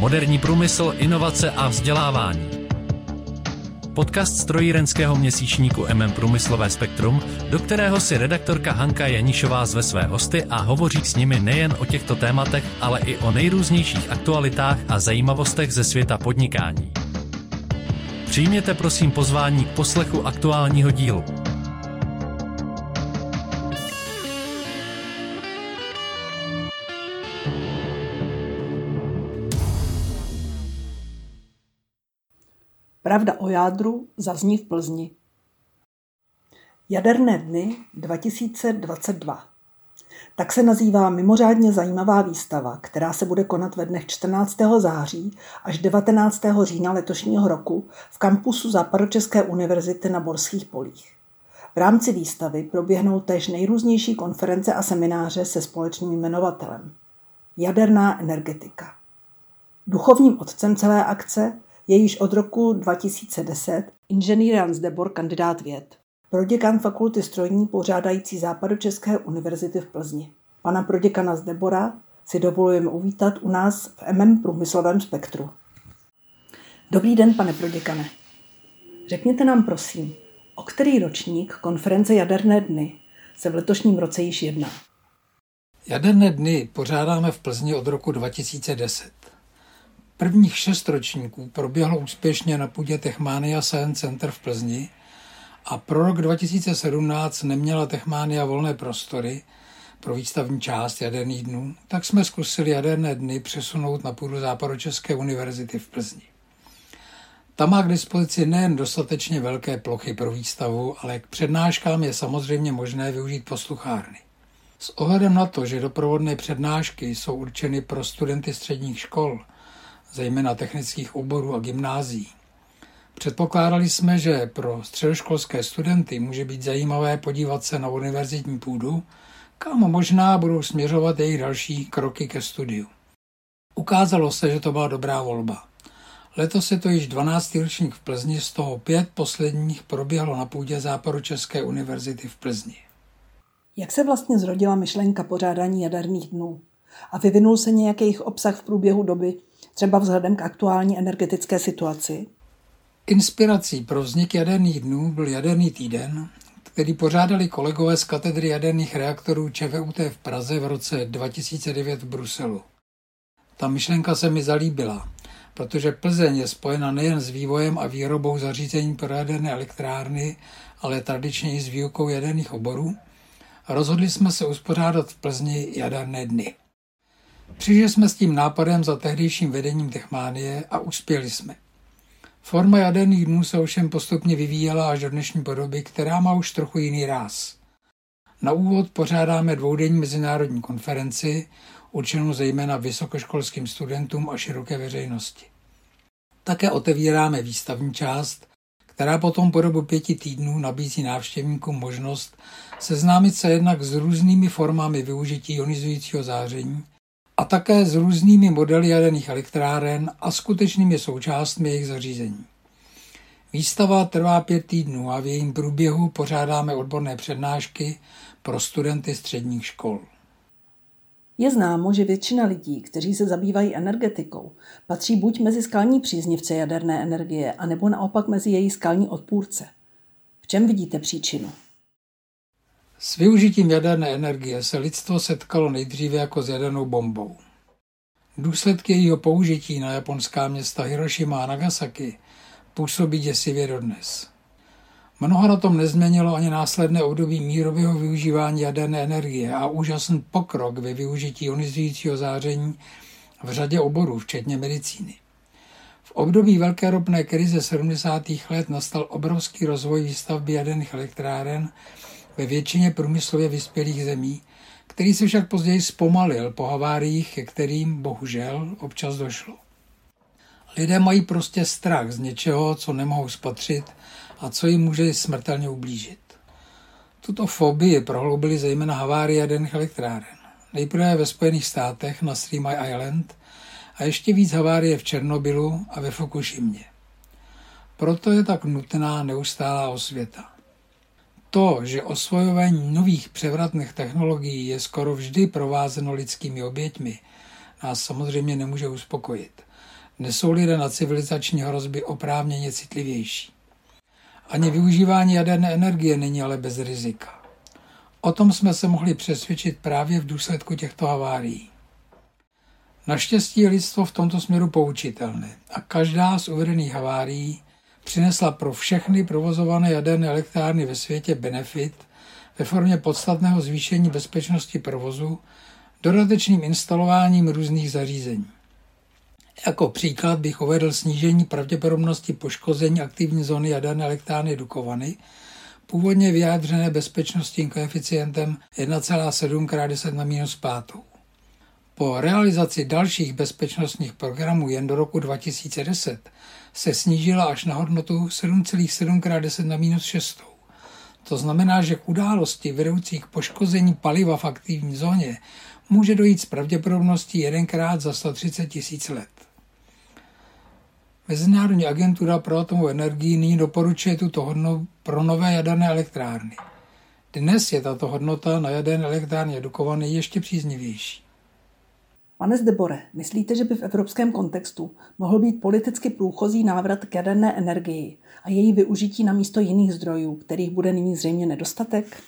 Moderní průmysl, inovace a vzdělávání. Podcast strojírenského měsíčníku MM Průmyslové spektrum, do kterého si redaktorka Hanka Janišová zve své hosty a hovoří s nimi nejen o těchto tématech, ale i o nejrůznějších aktualitách a zajímavostech ze světa podnikání. Přijměte prosím pozvání k poslechu aktuálního dílu. Pravda o jádru zazní v Plzni. Jaderné dny 2022. Tak se nazývá mimořádně zajímavá výstava, která se bude konat ve dnech 14. září až 19. října letošního roku v kampusu Západočeské univerzity na Borských polích. V rámci výstavy proběhnou též nejrůznější konference a semináře se společným jmenovatelem. Jaderná energetika. Duchovním otcem celé akce je již od roku 2010 inženýr Jan Zdebor kandidát věd. Proděkan fakulty strojní pořádající Západočeské univerzity v Plzni. Pana proděkana Zdebora si dovolujeme uvítat u nás v MM Průmyslovém spektru. Dobrý den, pane proděkane. Řekněte nám prosím, o který ročník konference Jaderné dny se v letošním roce již jedná? Jaderné dny pořádáme v Plzni od roku 2010. Prvních šest ročníků proběhlo úspěšně na půdě Techmania Science Center v Plzni a pro rok 2017 neměla Techmania volné prostory pro výstavní část jaderných dnů, tak jsme zkusili jaderné dny přesunout na půdu Západočeské univerzity v Plzni. Tam má k dispozici nejen dostatečně velké plochy pro výstavu, ale k přednáškám je samozřejmě možné využít posluchárny. S ohledem na to, že doprovodné přednášky jsou určeny pro studenty středních škol – zejména technických oborů a gymnází. Předpokládali jsme, že pro středoškolské studenty může být zajímavé podívat se na univerzitní půdu, kam možná budou směřovat jejich další kroky ke studiu. Ukázalo se, že to byla dobrá volba. Letos je to již 12. ročník v Plzni, z toho pět posledních proběhlo na půdě Západočeské univerzity v Plzni. Jak se vlastně zrodila myšlenka pořádání jaderných dnů? A vyvinul se nějaký jejich obsah v průběhu doby, třeba vzhledem k aktuální energetické situaci? Inspirací pro vznik jaderných dnů byl jaderný týden, který pořádali kolegové z katedry jaderných reaktorů ČVUT v Praze v roce 2009 v Bruselu. Ta myšlenka se mi zalíbila, protože Plzeň je spojena nejen s vývojem a výrobou zařízení pro jaderné elektrárny, ale tradičně i s výukou jaderných oborů, rozhodli jsme se uspořádat v Plzni jaderné dny. Přišli jsme s tím nápadem za tehdejším vedením Techmánie a uspěli jsme. Forma jaderných dnů se ovšem postupně vyvíjela až do dnešní podoby, která má už trochu jiný ráz. Na úvod pořádáme dvoudenní mezinárodní konferenci, určenou zejména vysokoškolským studentům a široké veřejnosti. Také otevíráme výstavní část, která potom po dobu pěti týdnů nabízí návštěvníkům možnost seznámit se jednak s různými formami využití ionizujícího záření a také s různými modely jaderných elektráren a skutečnými součástmi jejich zařízení. Výstava trvá pět týdnů a v jejím průběhu pořádáme odborné přednášky pro studenty středních škol. Je známo, že většina lidí, kteří se zabývají energetikou, patří buď mezi skalní příznivce jaderné energie, anebo naopak mezi její skalní odpůrce. V čem vidíte příčinu? S využitím jaderné energie se lidstvo setkalo nejdříve jako s jadernou bombou. Důsledky jejího použití na japonská města Hiroshima a Nagasaki působí děsivě dodnes. Mnoho na tom nezměnilo ani následné období mírového využívání jaderné energie a úžasný pokrok ve využití ionizujícího záření v řadě oborů, včetně medicíny. V období velké ropné krize 70. let nastal obrovský rozvoj výstavby jaderných elektráren ve většině průmyslově vyspělých zemí, který se však později zpomalil po haváriích, ke kterým bohužel občas došlo. Lidé mají prostě strach z něčeho, co nemohou spatřit a co jim může smrtelně ublížit. Tuto fobii prohloubili zejména havárie jaderných elektráren. Nejprve ve Spojených státech na Three Mile Island a ještě víc havárie v Černobylu a ve Fukushimě. Proto je tak nutná neustálá osvěta. To, že osvojování nových převratných technologií je skoro vždy provázeno lidskými oběťmi, nás samozřejmě nemůže uspokojit. dnes jsou lidé na civilizační hrozby oprávněně citlivější. Ani využívání jaderné energie není ale bez rizika. O tom jsme se mohli přesvědčit právě v důsledku těchto havárií. Naštěstí je lidstvo v tomto směru poučitelné a každá z uvedených havárií přinesla pro všechny provozované jaderné elektrárny ve světě benefit ve formě podstatného zvýšení bezpečnosti provozu dodatečným instalováním různých zařízení. Jako příklad bych uvedl snížení pravděpodobnosti poškození aktivní zóny jaderné elektrárny Dukovany, původně vyjádřené bezpečnostním koeficientem 1,7 x 10 na minus 5. Po realizaci dalších bezpečnostních programů jen do roku 2010 se snížila až na hodnotu 7,7 x 10 na minus 6. To znamená, že k události vedoucí k poškození paliva v aktivní zóně může dojít s pravděpodobností jedenkrát za 130 tisíc let. Mezinárodní agentura pro atomovou energii nyní doporučuje tuto hodnotu pro nové jaderné elektrárny. Dnes je tato hodnota na jaderné elektrárně Dukovany ještě příznivější. Pane Zdebore, myslíte, že by v evropském kontextu mohl být politicky průchozí návrat k jaderné energii a její využití na místo jiných zdrojů, kterých bude nyní zřejmě nedostatek?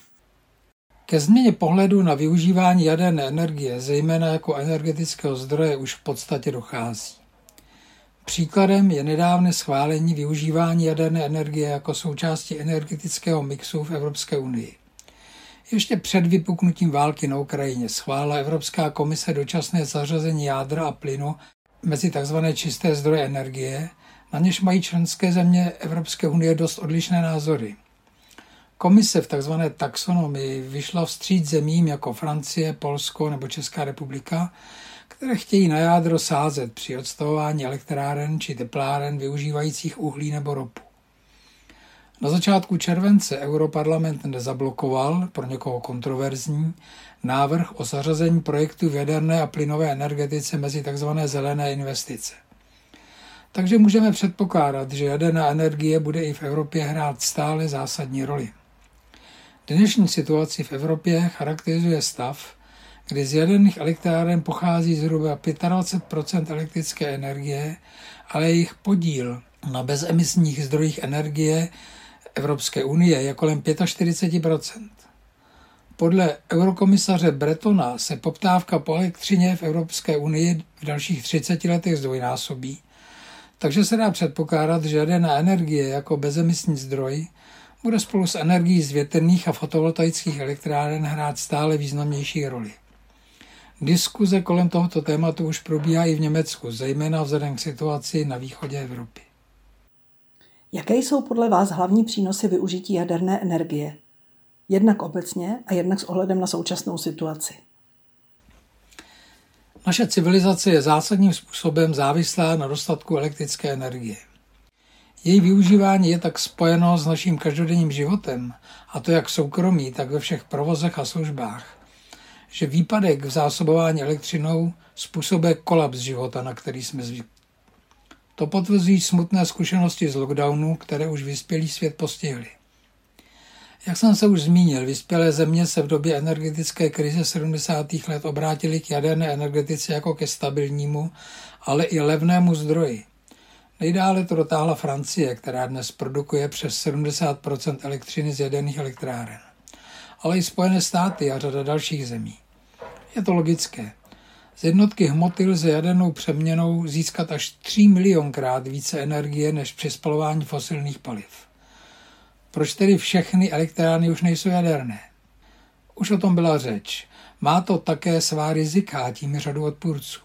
Ke změně pohledu na využívání jaderné energie, zejména jako energetického zdroje, už v podstatě dochází. Příkladem je nedávné schválení využívání jaderné energie jako součásti energetického mixu v Evropské unii. Ještě před vypuknutím války na Ukrajině schválila Evropská komise dočasné zařazení jádra a plynu mezi tzv. čisté zdroje energie, na něž mají členské země Evropské unie dost odlišné názory. Komise v tzv. taxonomii vyšla vstříc zemím jako Francie, Polsko nebo Česká republika, které chtějí na jádro sázet při odstavování elektráren či tepláren využívajících uhlí nebo ropu. Na začátku července Europarlament nezablokoval, pro někoho kontroverzní, návrh o zařazení projektu v jaderné a plynové energetice mezi tzv. zelené investice. Takže můžeme předpokládat, že jaderná energie bude i v Evropě hrát stále zásadní roli. Dnešní situaci v Evropě charakterizuje stav, kdy z jaderných elektráren pochází zhruba 25% elektrické energie, ale jejich podíl na bezemisních zdrojích energie Evropské unie je kolem 45% Podle eurokomisaře Bretona se poptávka po elektřině v Evropské unii v dalších 30 letech zdvojnásobí, takže se dá předpokládat, že jaderná energie jako bezemisní zdroj bude spolu s energií z větrných a fotovoltaických elektráren hrát stále významnější roli. Diskuze kolem tohoto tématu už probíhá i v Německu, zejména vzhledem k situaci na východě Evropy. Jaké jsou podle vás hlavní přínosy využití jaderné energie? Jednak obecně a jednak s ohledem na současnou situaci. Naše civilizace je zásadním způsobem závislá na dostatku elektrické energie. Její využívání je tak spojeno s naším každodenním životem, a to jak v soukromí, tak ve všech provozech a službách, že výpadek v zásobování elektřinou způsobuje kolaps života, na který jsme zvyklí. To potvrzují smutné zkušenosti z lockdownu, které už vyspělý svět postihly. Jak jsem se už zmínil, vyspělé země se v době energetické krize 70. let obrátily k jaderné energetice jako ke stabilnímu, ale i levnému zdroji. Nejdále to dotáhla Francie, která dnes produkuje přes 70% elektřiny z jaderných elektráren. Ale i Spojené státy a řada dalších zemí. Je to logické. Z jednotky hmoty lze jadernou přeměnou získat až 3 milionkrát více energie než při spalování fosilních paliv. Proč tedy všechny elektrárny už nejsou jaderné? Už o tom byla řeč. Má to také svá rizika tím řadu odpůrců.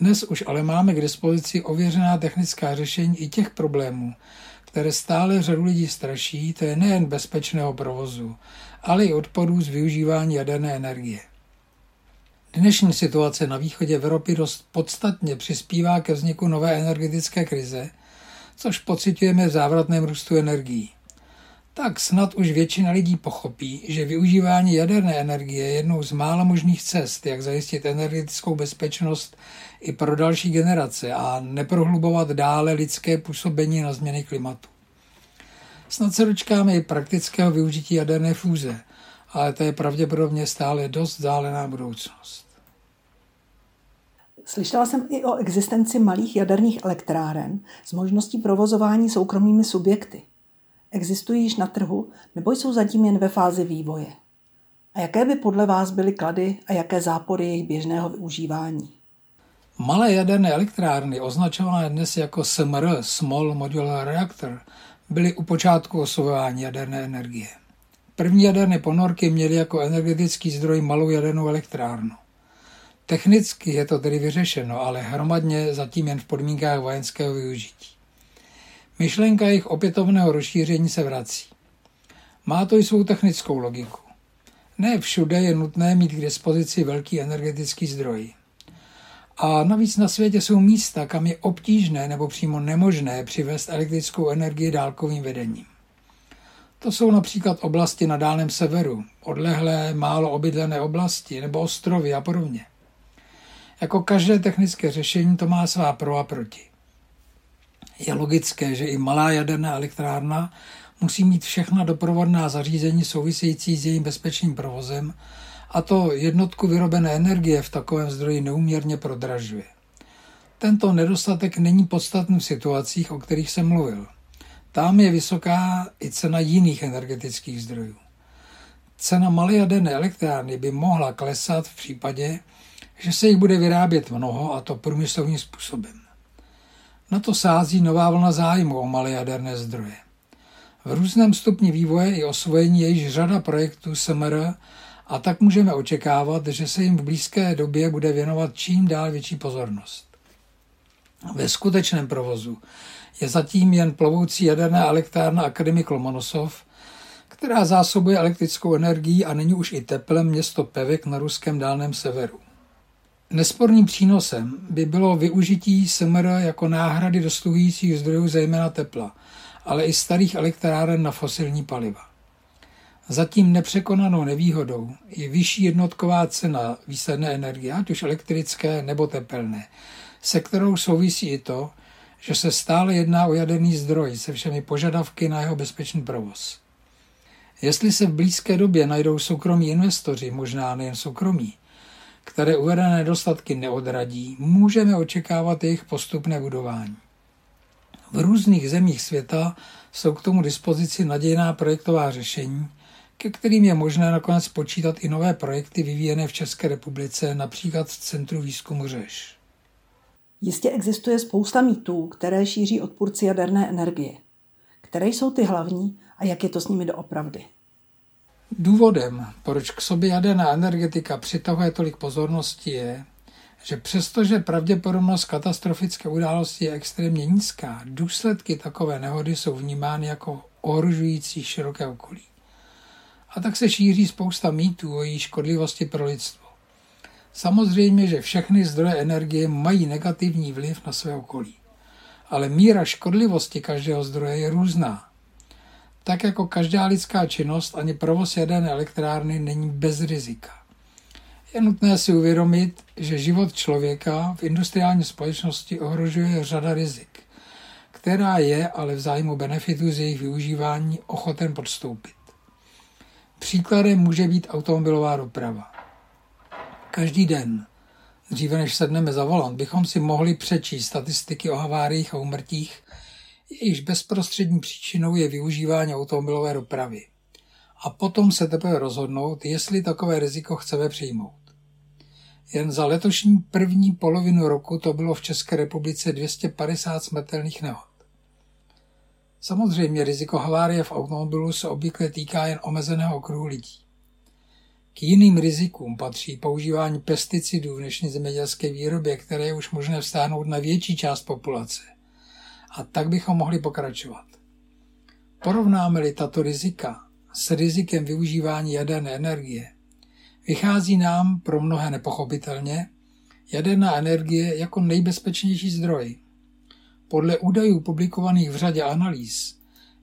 Dnes už ale máme k dispozici ověřená technická řešení i těch problémů, které stále řadu lidí straší, to je nejen bezpečného provozu, ale i odpadů z využívání jaderné energie. Dnešní situace na východě Evropy dost podstatně přispívá ke vzniku nové energetické krize, což pocitujeme v závratném růstu energií. Tak snad už většina lidí pochopí, že využívání jaderné energie je jednou z mála možných cest, jak zajistit energetickou bezpečnost i pro další generace a neprohlubovat dále lidské působení na změny klimatu. Snad se dočkáme i praktického využití jaderné fúze, ale to je pravděpodobně stále dost vzdálená budoucnost. Slyšela jsem i o existenci malých jaderných elektráren s možností provozování soukromými subjekty. Existují již na trhu nebo jsou zatím jen ve fázi vývoje? A jaké by podle vás byly klady a jaké zápory jejich běžného využívání? Malé jaderné elektrárny, označované dnes jako SMR, Small Modular Reactor, byly u počátku osvojování jaderné energie. První jaderné ponorky měly jako energetický zdroj malou jadernou elektrárnu. Technicky je to tedy vyřešeno, ale hromadně zatím jen v podmínkách vojenského využití. Myšlenka jejich opětovného rozšíření se vrací. Má to i svou technickou logiku. Ne všude je nutné mít k dispozici velký energetický zdroj. A navíc na světě jsou místa, kam je obtížné nebo přímo nemožné přivést elektrickou energii dálkovým vedením. To jsou například oblasti na Dálném severu, odlehlé, málo obydlené oblasti nebo ostrovy a podobně. Jako každé technické řešení to má svá pro a proti. Je logické, že i malá jaderná elektrárna musí mít všechna doprovodná zařízení související s jejím bezpečným provozem a to jednotku vyrobené energie v takovém zdroji neuměrně prodražuje. Tento nedostatek není podstatný v situacích, o kterých jsem mluvil. Tam je vysoká i cena jiných energetických zdrojů. Cena malé jaderné elektrárny by mohla klesat v případě, že se jich bude vyrábět mnoho a to průmyslovým způsobem. Na to sází nová vlna zájmu o malé jaderné zdroje. V různém stupni vývoje i osvojení je již řada projektů SMR a tak můžeme očekávat, že se jim v blízké době bude věnovat čím dál větší pozornost. Ve skutečném provozu je zatím jen plovoucí jaderná elektrárna Akademik Lomonosov, která zásobuje elektrickou energií a není už i teplem město Pevek na ruském dálném severu. Nesporným přínosem by bylo využití SMR jako náhrady dosluhujících zdrojů zejména tepla, ale i starých elektráren na fosilní paliva. Zatím nepřekonanou nevýhodou je vyšší jednotková cena výsledné energie, ať už elektrické nebo tepelné, se kterou souvisí i to, že se stále jedná o jaderný zdroj se všemi požadavky na jeho bezpečný provoz. Jestli se v blízké době najdou soukromí investoři, možná nejen soukromí, které uvedené nedostatky neodradí, můžeme očekávat jejich postupné budování. V různých zemích světa jsou k tomu dispozici nadějná projektová řešení, ke kterým je možné nakonec počítat i nové projekty vyvíjené v České republice, například v Centru výzkumu Řeš. Jistě existuje spousta mýtů, které šíří odpůrci jaderné energie. Které jsou ty hlavní a jak je to s nimi doopravdy? Důvodem, proč k sobě jaderná energetika přitahuje tolik pozornosti, je, že přestože pravděpodobnost katastrofické události je extrémně nízká, důsledky takové nehody jsou vnímány jako ohrožující široké okolí. A tak se šíří spousta mýtů o její škodlivosti pro lidstvo. Samozřejmě, že všechny zdroje energie mají negativní vliv na své okolí. Ale míra škodlivosti každého zdroje je různá. Tak jako každá lidská činnost, ani provoz jaderné elektrárny není bez rizika. Je nutné si uvědomit, že život člověka v industriální společnosti ohrožuje řada rizik, která je ale v zájmu benefitu z jejich využívání ochoten podstoupit. Příkladem může být automobilová doprava. Každý den, dříve než sedneme za volant, bychom si mohli přečíst statistiky o haváriích a umrtích, jejichž bezprostřední příčinou je využívání automobilové dopravy. A potom se teprve rozhodnout, jestli takové riziko chceme přijmout. Jen za letošní první polovinu roku to bylo v České republice 250 smrtelných nehod. Samozřejmě riziko havárie v automobilu se obvykle týká jen omezeného okruhu lidí. K jiným rizikům patří používání pesticidů v dnešní zemědělské výrobě, které je už možné vstáhnout na větší část populace. A tak bychom mohli pokračovat. Porovnáme-li tato rizika s rizikem využívání jaderné energie, vychází nám pro mnohé nepochopitelně jaderná energie jako nejbezpečnější zdroj. Podle údajů publikovaných v řadě analýz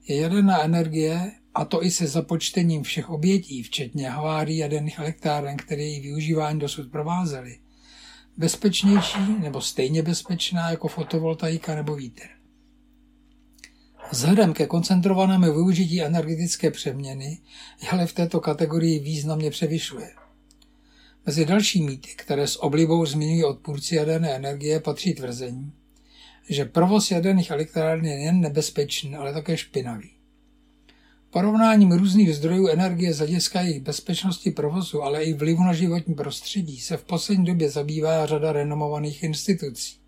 je jaderná energie, a to i se započtením všech obětí, včetně havárií jaderných elektráren, které její využívání dosud provázely, bezpečnější nebo stejně bezpečná jako fotovoltaika nebo vítr. Vzhledem ke koncentrovanému využití energetické přeměny je ale v této kategorii významně převyšuje. Mezi další mýty, které s oblibou zmiňují odpůrci jaderné energie, patří tvrzení, že provoz jaderných elektráren je jen nebezpečný, ale také špinavý. Porovnáním různých zdrojů energie z hlediska jejich bezpečnosti provozu, ale i vlivu na životní prostředí se v poslední době zabývá řada renomovaných institucí.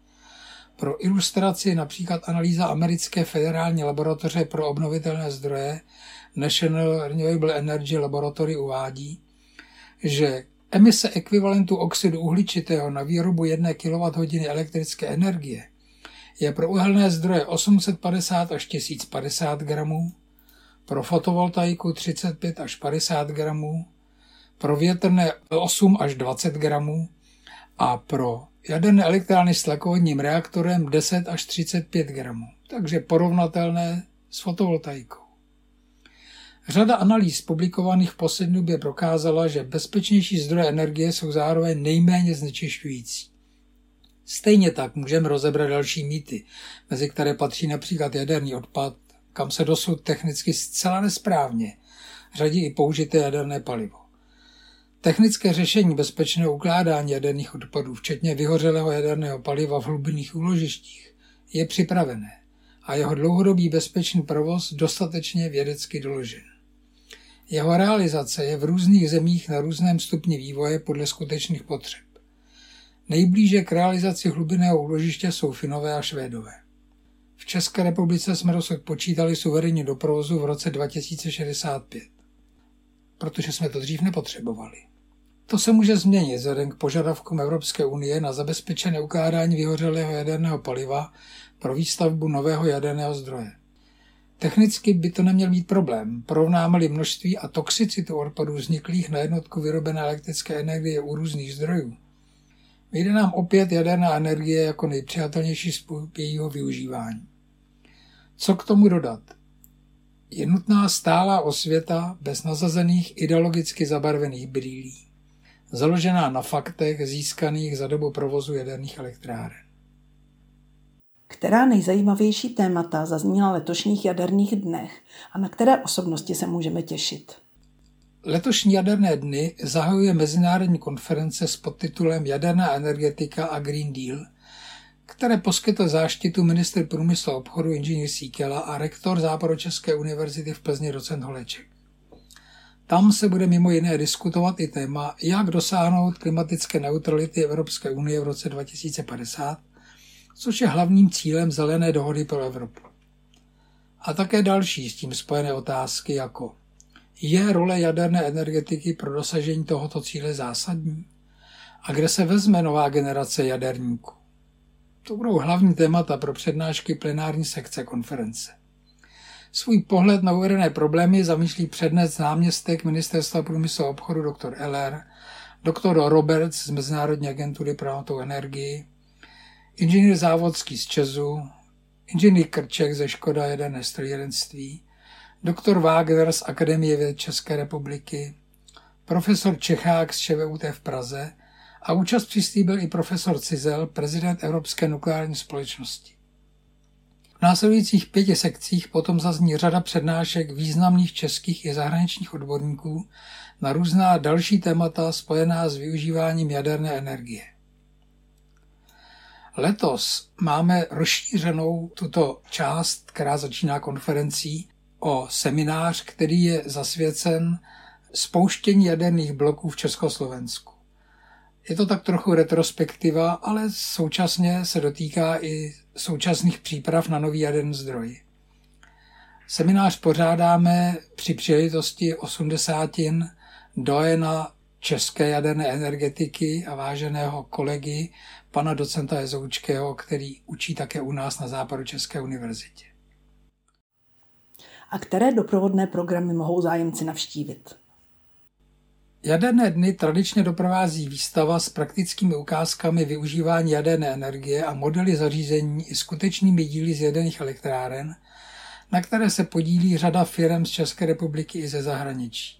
Pro ilustraci například analýza americké federální laboratoře pro obnovitelné zdroje National Renewable Energy Laboratory uvádí, že emise ekvivalentu oxidu uhličitého na výrobu 1 kWh elektrické energie je pro uhelné zdroje 850 až 1050 gramů, pro fotovoltaiku 35 až 50 gramů, pro větrné 8 až 20 gramů a pro jaderné elektrárny s tlakovodním reaktorem 10 až 35 gramů, takže porovnatelné s fotovoltaikou. Řada analýz publikovaných v poslední době prokázala, že bezpečnější zdroje energie jsou zároveň nejméně znečišťující. Stejně tak můžeme rozebrat další mýty, mezi které patří například jaderný odpad, kam se dosud technicky zcela nesprávně řadí i použité jaderné palivo. Technické řešení bezpečného ukládání jaderných odpadů, včetně vyhořelého jaderného paliva v hlubinných úložištích, je připravené a jeho dlouhodobý bezpečný provoz dostatečně vědecky doložen. Jeho realizace je v různých zemích na různém stupni vývoje podle skutečných potřeb. Nejblíže k realizaci hlubinného úložiště jsou Finové a Švédové. V České republice jsme dosud počítali suverénně do provozu v roce 2065, protože jsme to dřív nepotřebovali. To se může změnit vzhledem k požadavkům Evropské unie na zabezpečené ukládání vyhořelého jaderného paliva pro výstavbu nového jaderného zdroje. Technicky by to neměl být problém. Porovnáme-li množství a toxicitu odpadů vzniklých na jednotku vyrobené elektrické energie u různých zdrojů, vyjde nám opět jaderná energie jako nejpřijatelnější způsob jejího využívání. Co k tomu dodat? Je nutná stálá osvěta bez nazazených ideologicky zabarvených brýlí, založená na faktech získaných za dobu provozu jaderných elektráren. Která nejzajímavější témata zazněla letošních jaderných dnech a na které osobnosti se můžeme těšit? Letošní jaderné dny zahajuje mezinárodní konference s podtitulem Jaderná energetika a Green Deal, které poskytl záštitu ministr průmyslu a obchodu inženýr Síkela a rektor Západočeské univerzity v Plzni docent Holeček. Tam se bude mimo jiné diskutovat i téma, jak dosáhnout klimatické neutrality Evropské unie v roce 2050 což je hlavním cílem zelené dohody pro Evropu. A také další s tím spojené otázky jako je role jaderné energetiky pro dosažení tohoto cíle zásadní? A kde se vezme nová generace jaderníků? To budou hlavní témata pro přednášky plenární sekce konference. Svůj pohled na uvedené problémy zamýšlí přednes náměstek Ministerstva průmyslu a obchodu dr. LR, dr. Roberts z Mezinárodní agentury pro energii, inženýr Závodský z Česu, inženýr Krček ze Škoda jeden strojírenství, doktor Wagner z Akademie věd České republiky, profesor Čechák z ČVUT v Praze a účast přislíbil i profesor Cizel, prezident Evropské nukleární společnosti. Následujících pěti sekcích potom zazní řada přednášek významných českých i zahraničních odborníků na různá další témata spojená s využíváním jaderné energie. Letos máme rozšířenou tuto část, která začíná konferencí, o seminář, který je zasvěcen spouštění jaderných bloků v Československu. Je to tak trochu retrospektiva, ale současně se dotýká i současných příprav na nový jaderný zdroj. Seminář pořádáme při příležitosti 80. dojena české jaderné energetiky a váženého kolegy pana docenta Jezoučkého, který učí také u nás na západu České univerzitě. A které doprovodné programy mohou zájemci navštívit? Jaderné dny tradičně doprovází výstava s praktickými ukázkami využívání jaderné energie a modely zařízení i skutečnými díly z jaderných elektráren, na které se podílí řada firm z České republiky i ze zahraničí.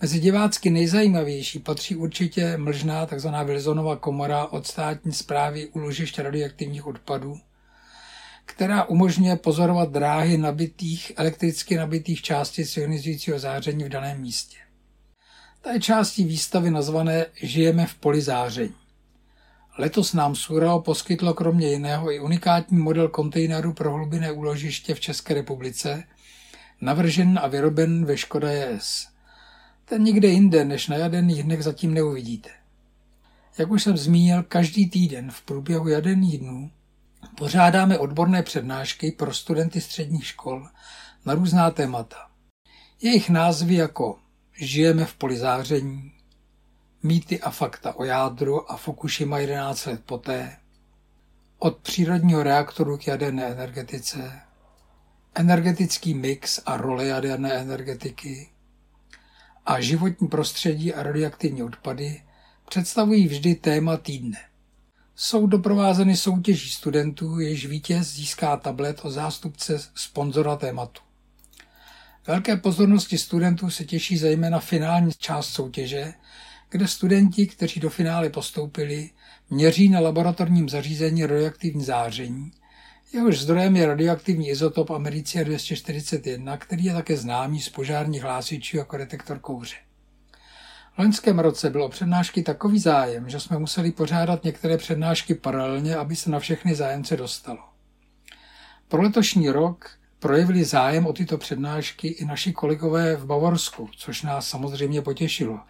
Mezi divácky nejzajímavější patří určitě mlžná tzv. Wilsonova komora od státní zprávy úložišť radioaktivních odpadů, která umožňuje pozorovat dráhy nabitých, elektricky nabitých částic ionizujícího záření v daném místě. Ta je částí výstavy nazvané Žijeme v poli záření. Letos nám Surao poskytlo kromě jiného i unikátní model kontejneru pro hlubinné úložiště v České republice, navržen a vyroben ve Škoda JS. Ten nikde jinde než na jaderných dnech zatím neuvidíte. Jak už jsem zmínil, každý týden v průběhu jaderných dnů pořádáme odborné přednášky pro studenty středních škol na různá témata. Jejich názvy jako Žijeme v polizáření, Mýty a fakta o jádru a Fukushima 11 let poté, od přírodního reaktoru k jaderné energetice, energetický mix a role jaderné energetiky a životní prostředí a radioaktivní odpady představují vždy téma týdne. Jsou doprovázeny soutěží studentů, jež vítěz získá tablet od zástupce sponzora tématu. Velké pozornosti studentů se těší zejména finální část soutěže, kde studenti, kteří do finále postoupili, měří na laboratorním zařízení radioaktivní záření, jehož zdrojem je radioaktivní izotop americia 241, který je také známý z požárních hlásičů jako detektor kouře. V loňském roce bylo přednášky takový zájem, že jsme museli pořádat některé přednášky paralelně, aby se na všechny zájemce dostalo. Pro letošní rok projevili zájem o tyto přednášky i naši kolegové v Bavorsku, což nás samozřejmě potěšilo.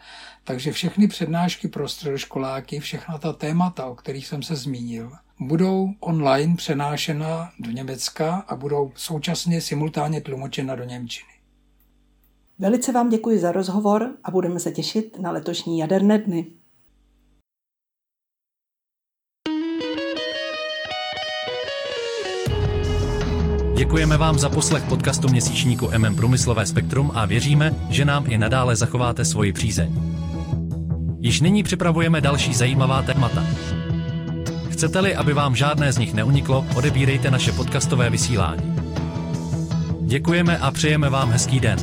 Takže všechny přednášky pro středoškoláky, všechna ta témata, o kterých jsem se zmínil, budou online přenášena do Německa a budou současně simultánně tlumočena do Němčiny. Velice vám děkuji za rozhovor a budeme se těšit na letošní jaderné dny. Děkujeme vám za poslech podcastu měsíčníku MM Průmyslové spektrum a věříme, že nám i nadále zachováte svoji přízeň. Již nyní připravujeme další zajímavá témata. Chcete-li, aby vám žádné z nich neuniklo, odebírejte naše podcastové vysílání. Děkujeme a přejeme vám hezký den.